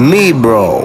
Mibro.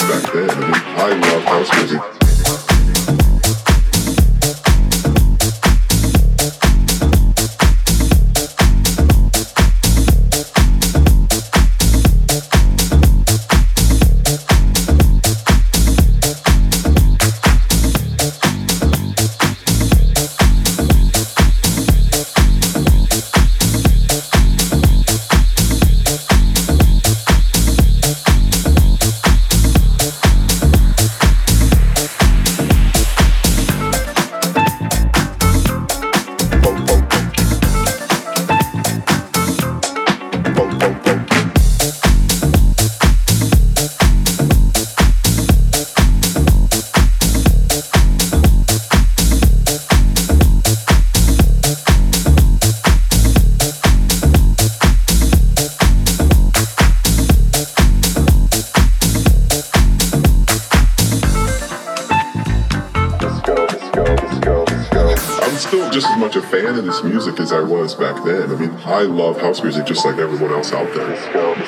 back then. I mean, I love house music. I love house music just like everyone else out there.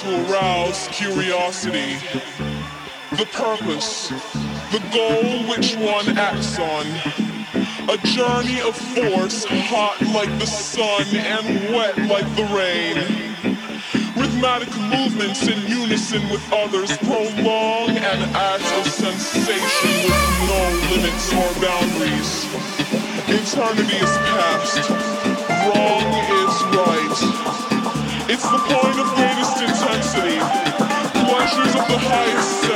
To arouse curiosity, the purpose, the goal which one acts on. A journey of force, hot like the sun and wet like the rain rhythmic movements in unison with others prolong an act of sensation with no limits or boundaries. Eternity is past, wrong is right. It's the point of intensity, pleasures of the highest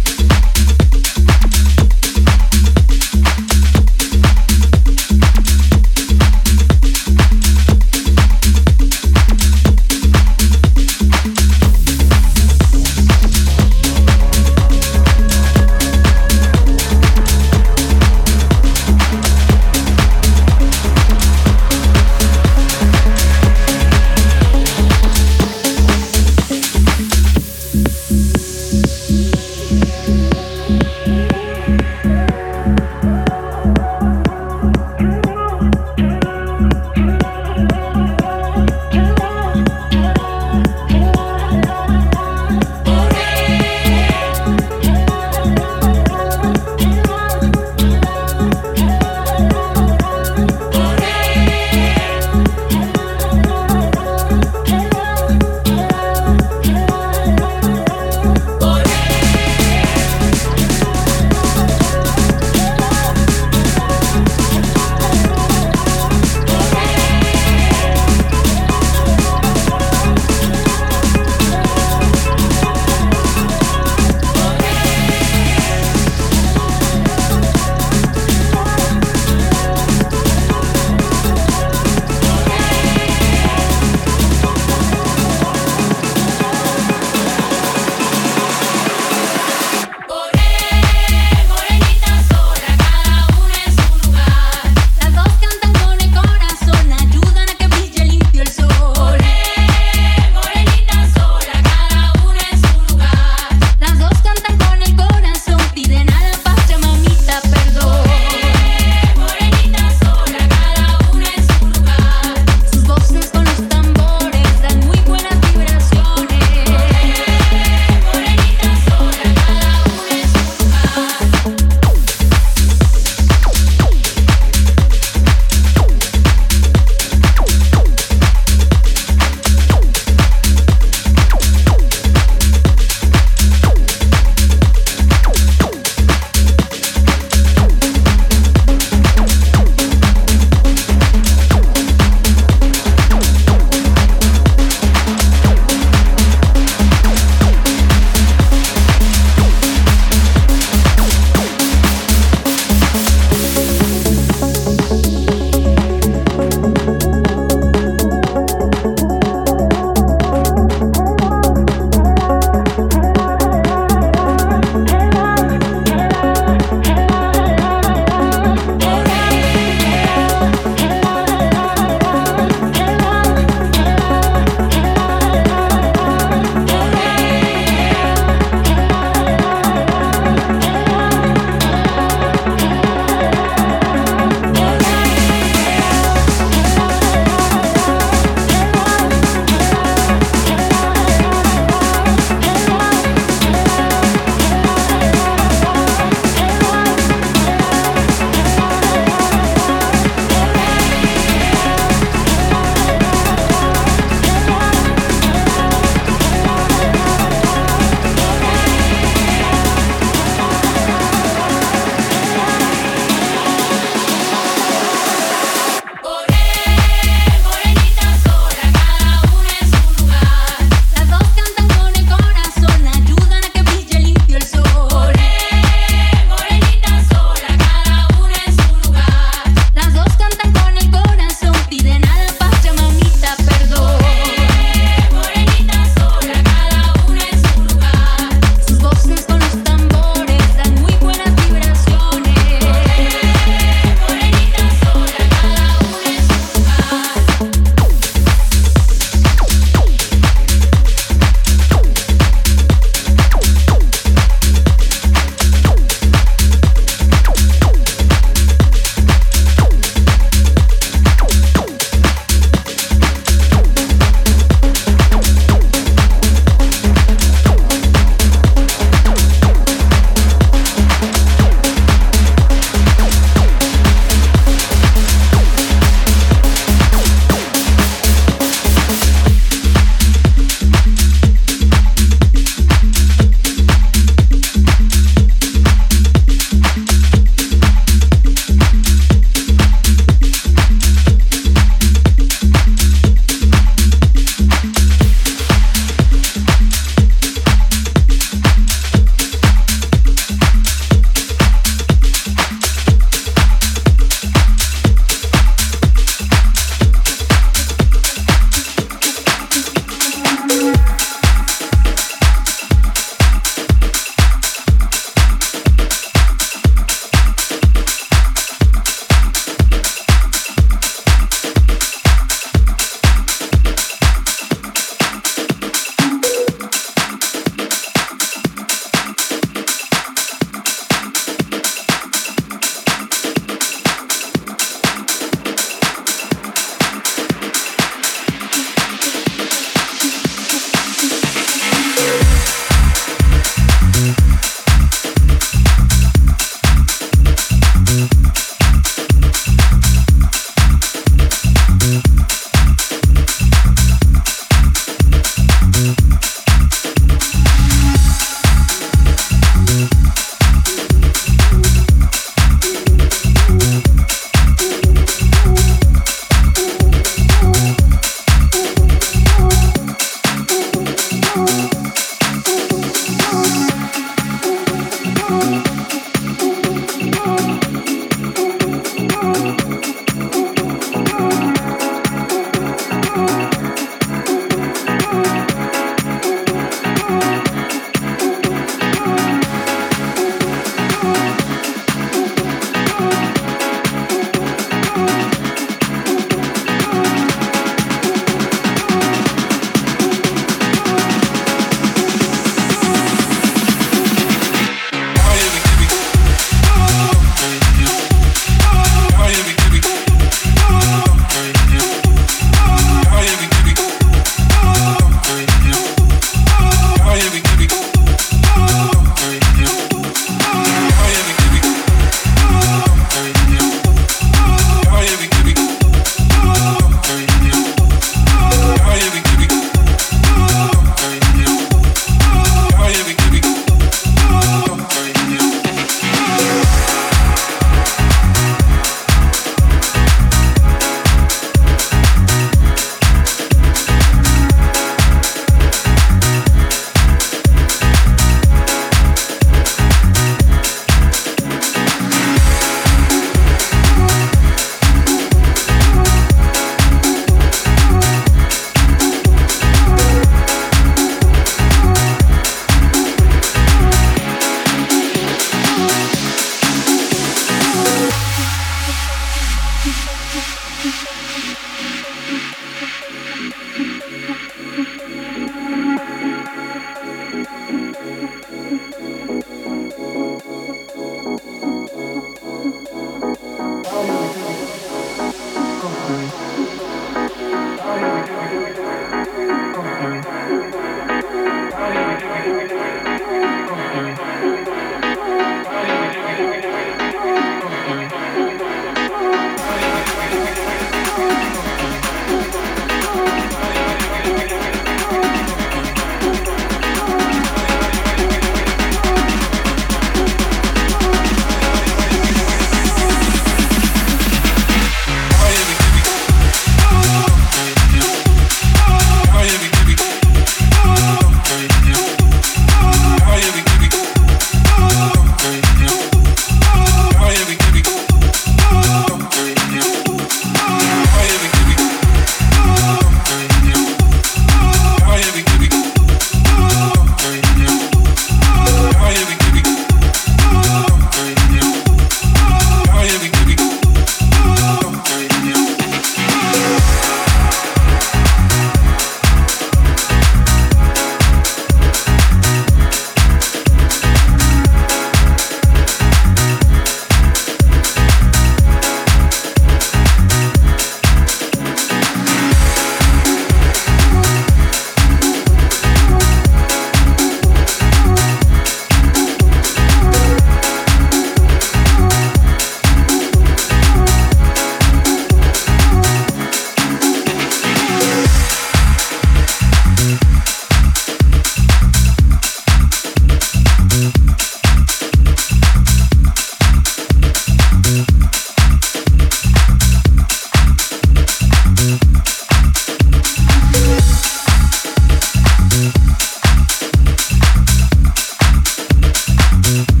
Mm-hmm.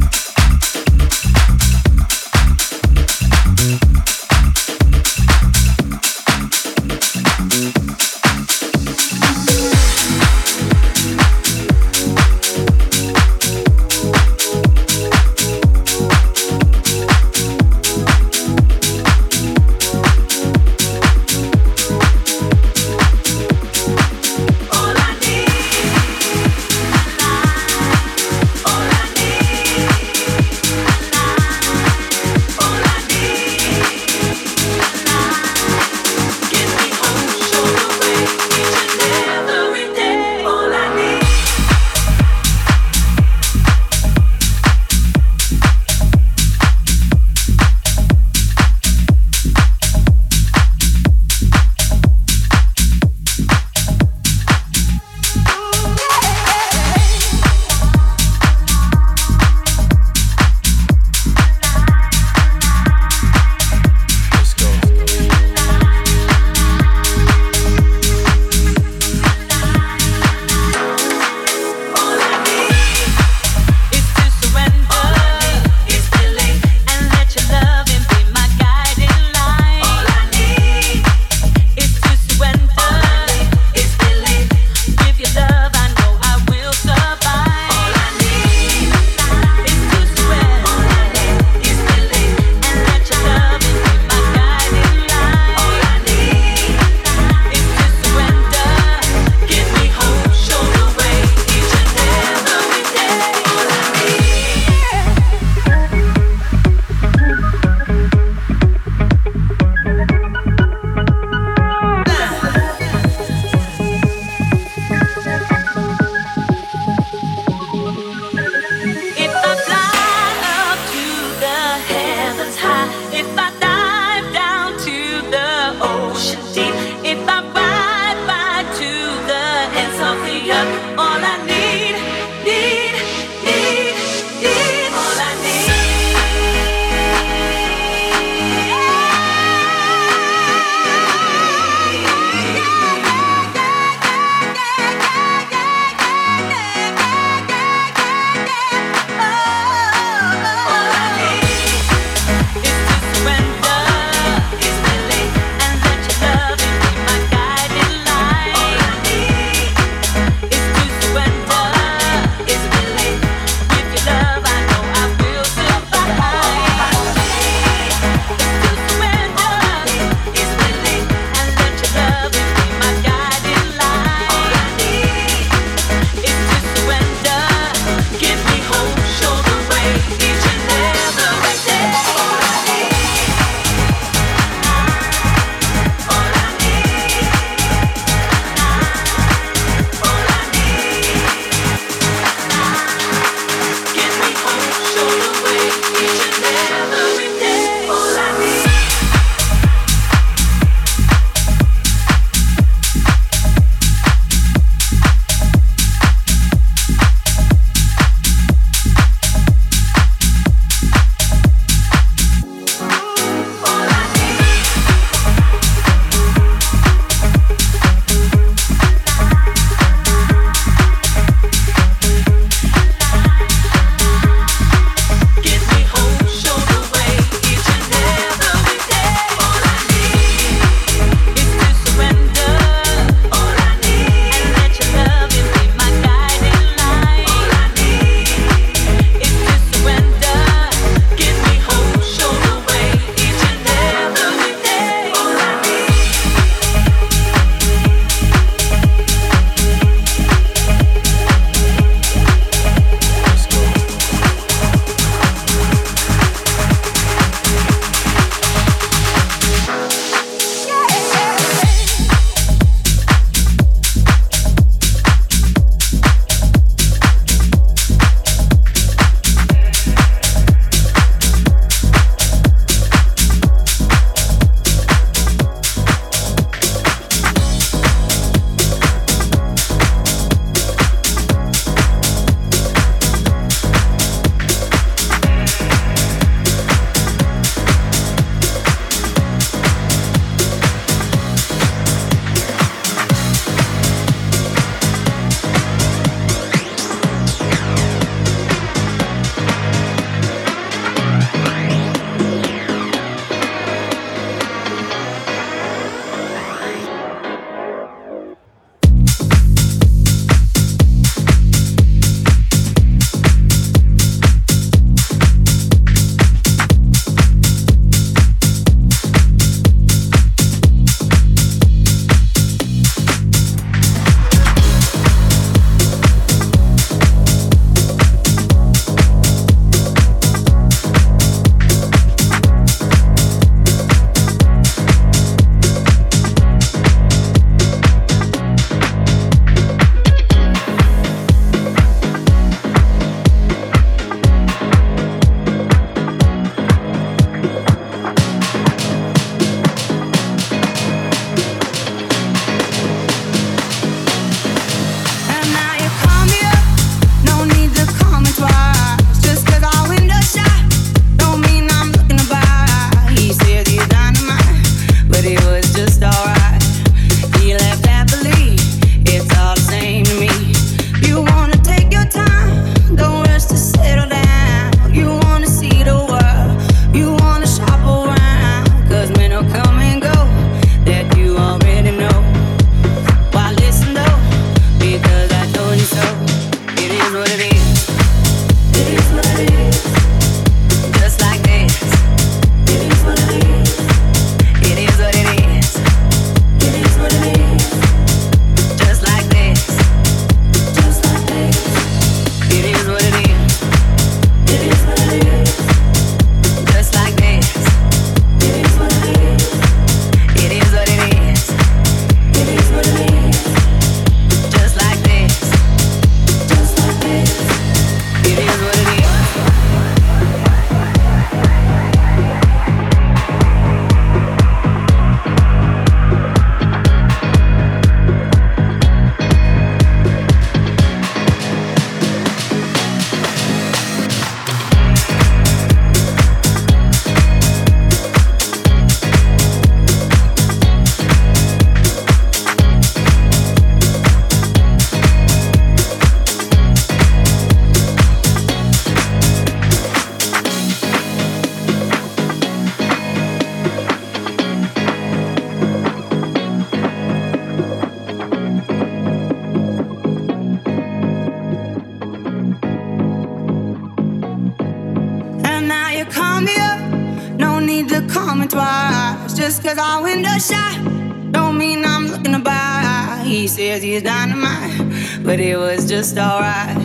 Just alright.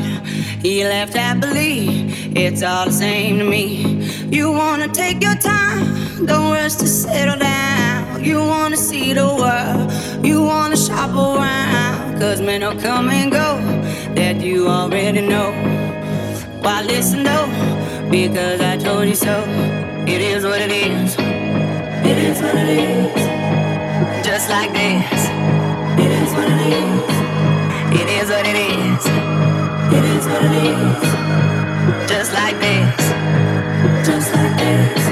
He left happily, it's all the same to me. You wanna take your time, don't rush to settle down. You wanna see the world, you wanna shop around. Cause men will come and go that you already know. Why listen though? Because I told you so. It is what it is. It is what it is. Just like this. It is what it is. Just like this. Just like this.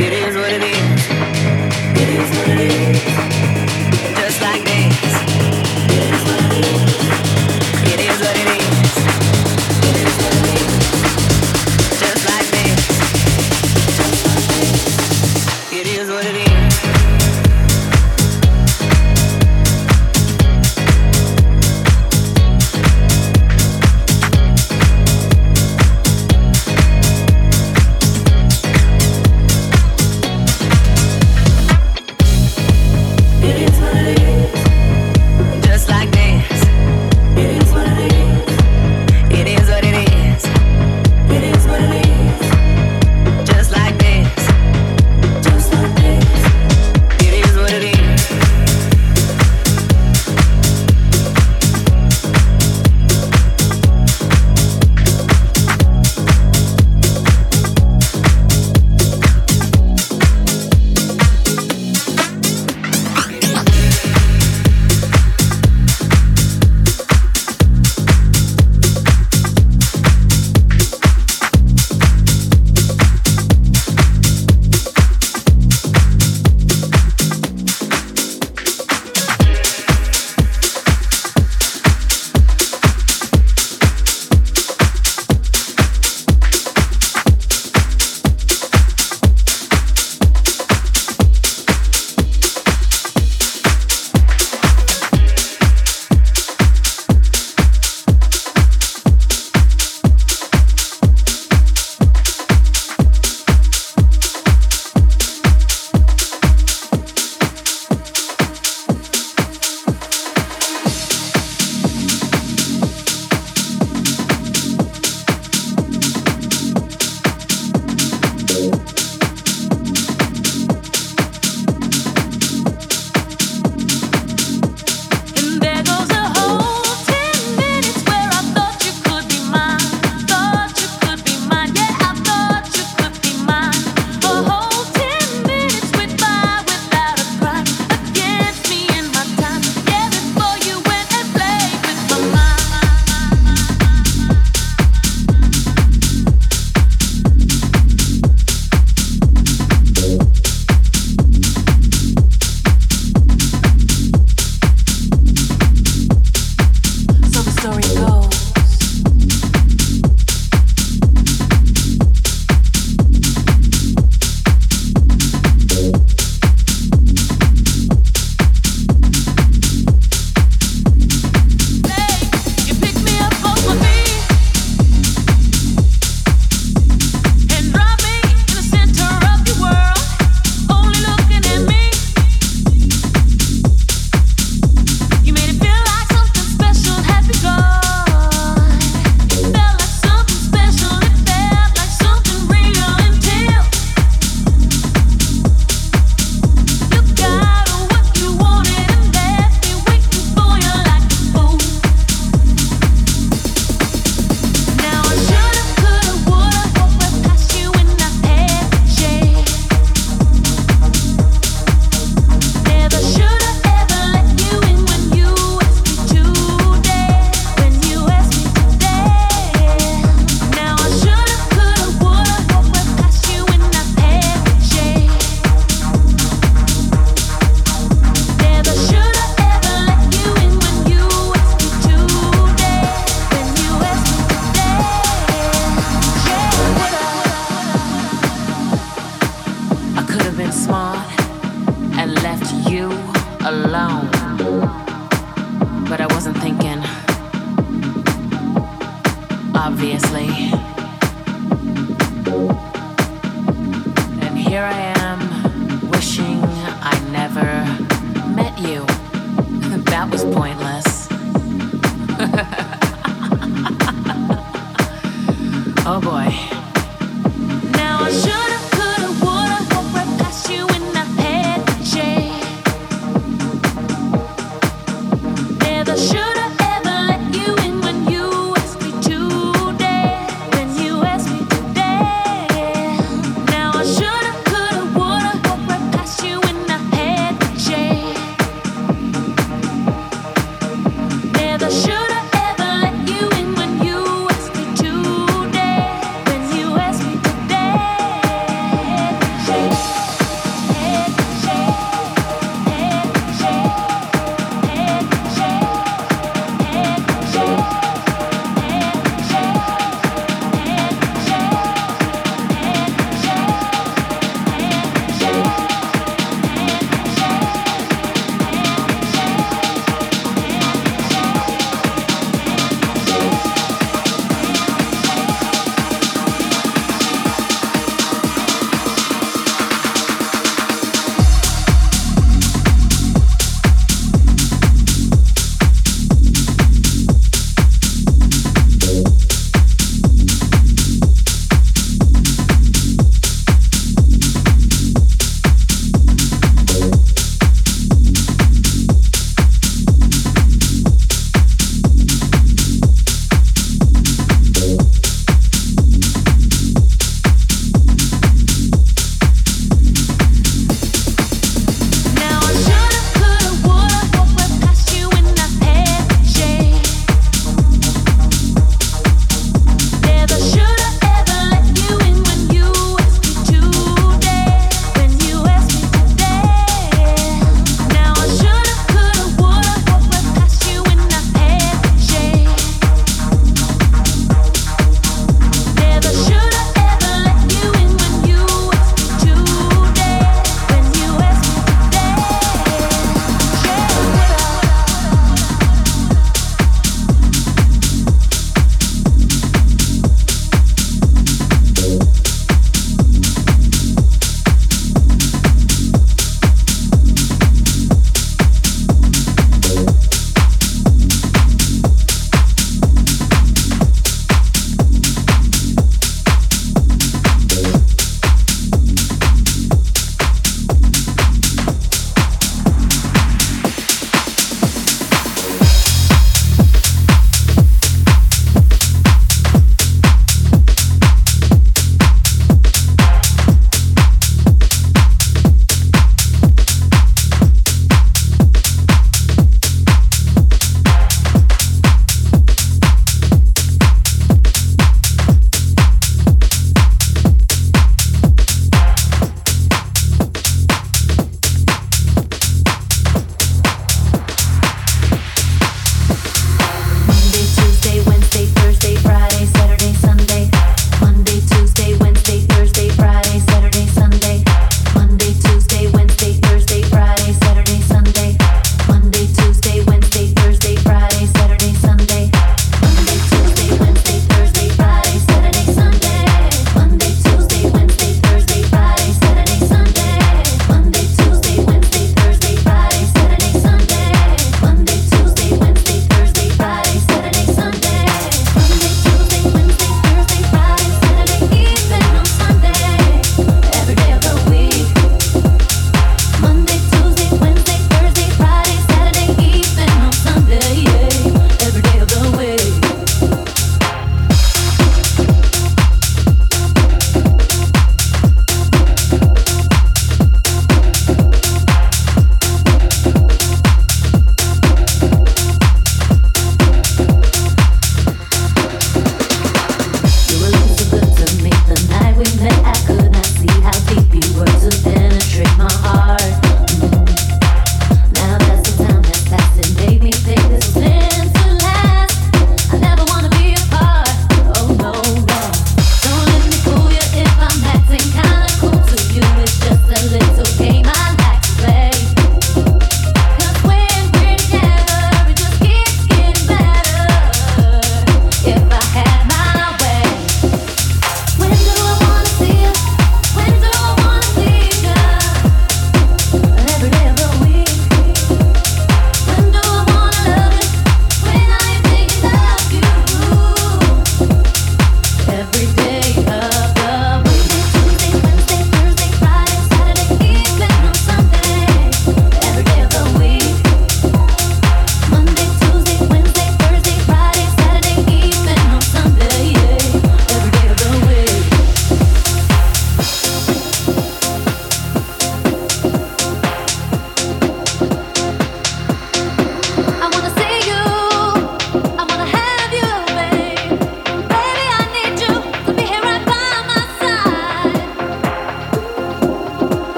It is what it is. It is what it is.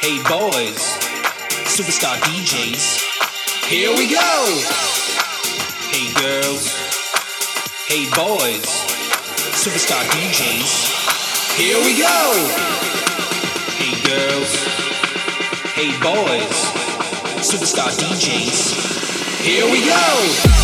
Hey boys, superstar DJs, here we go! Hey girls, hey boys, superstar DJs, here we go! Hey girls, hey boys, superstar DJs, here we go!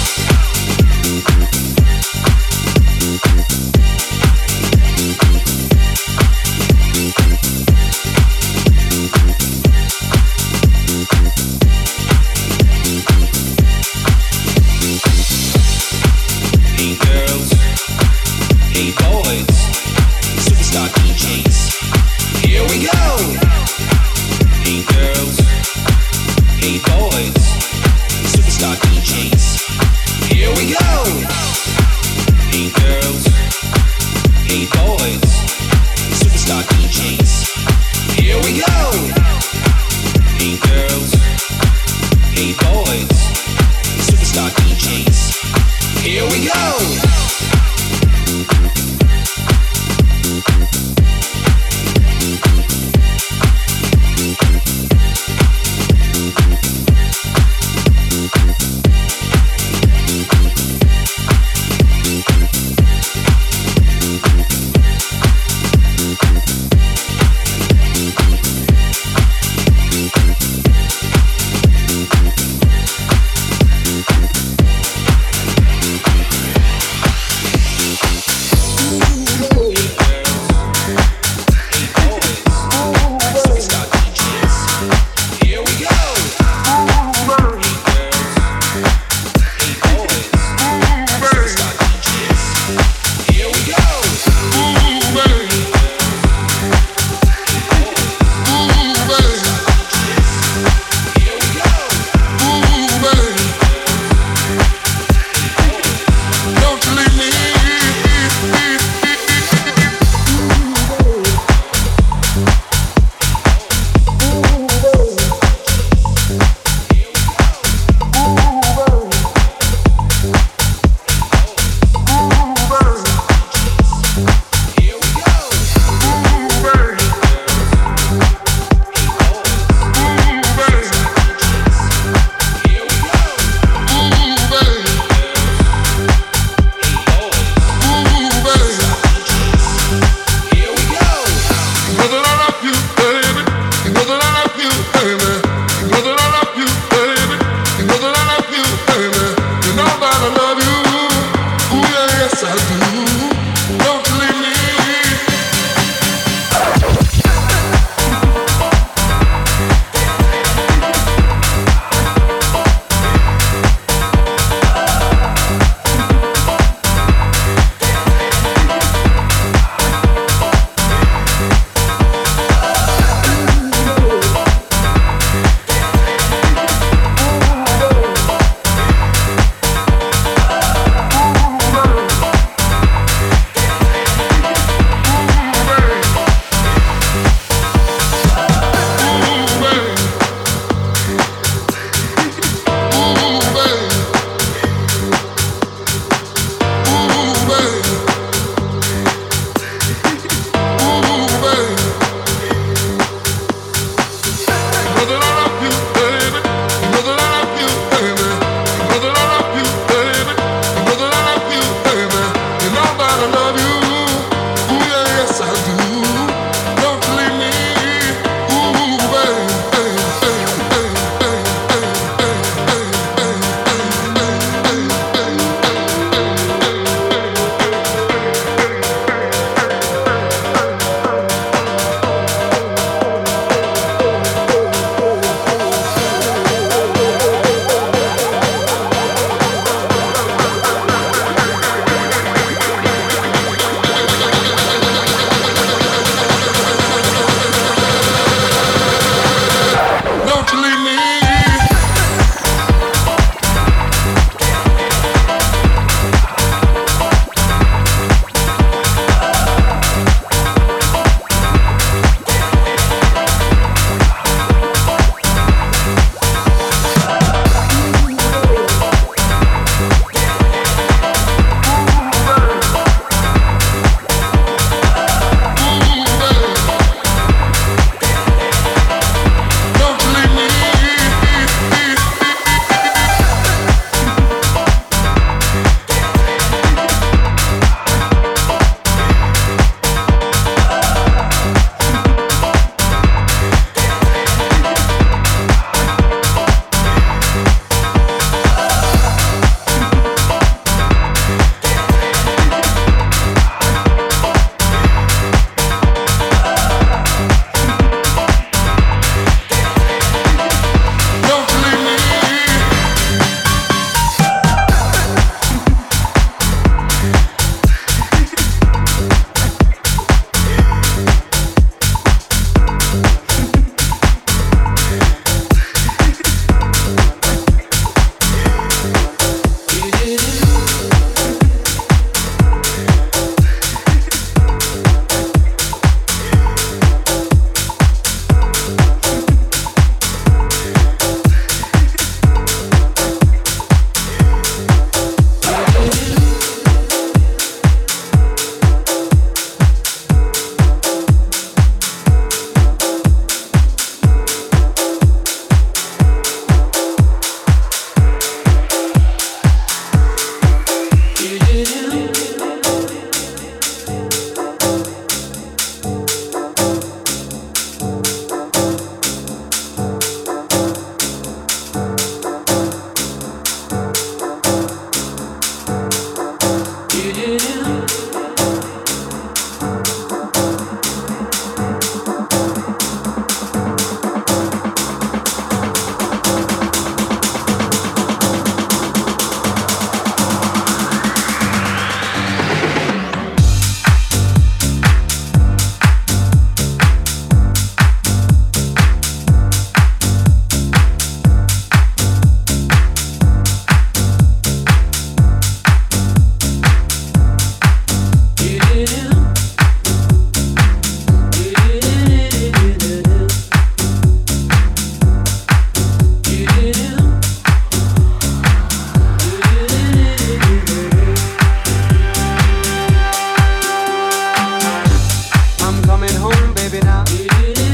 baby, now.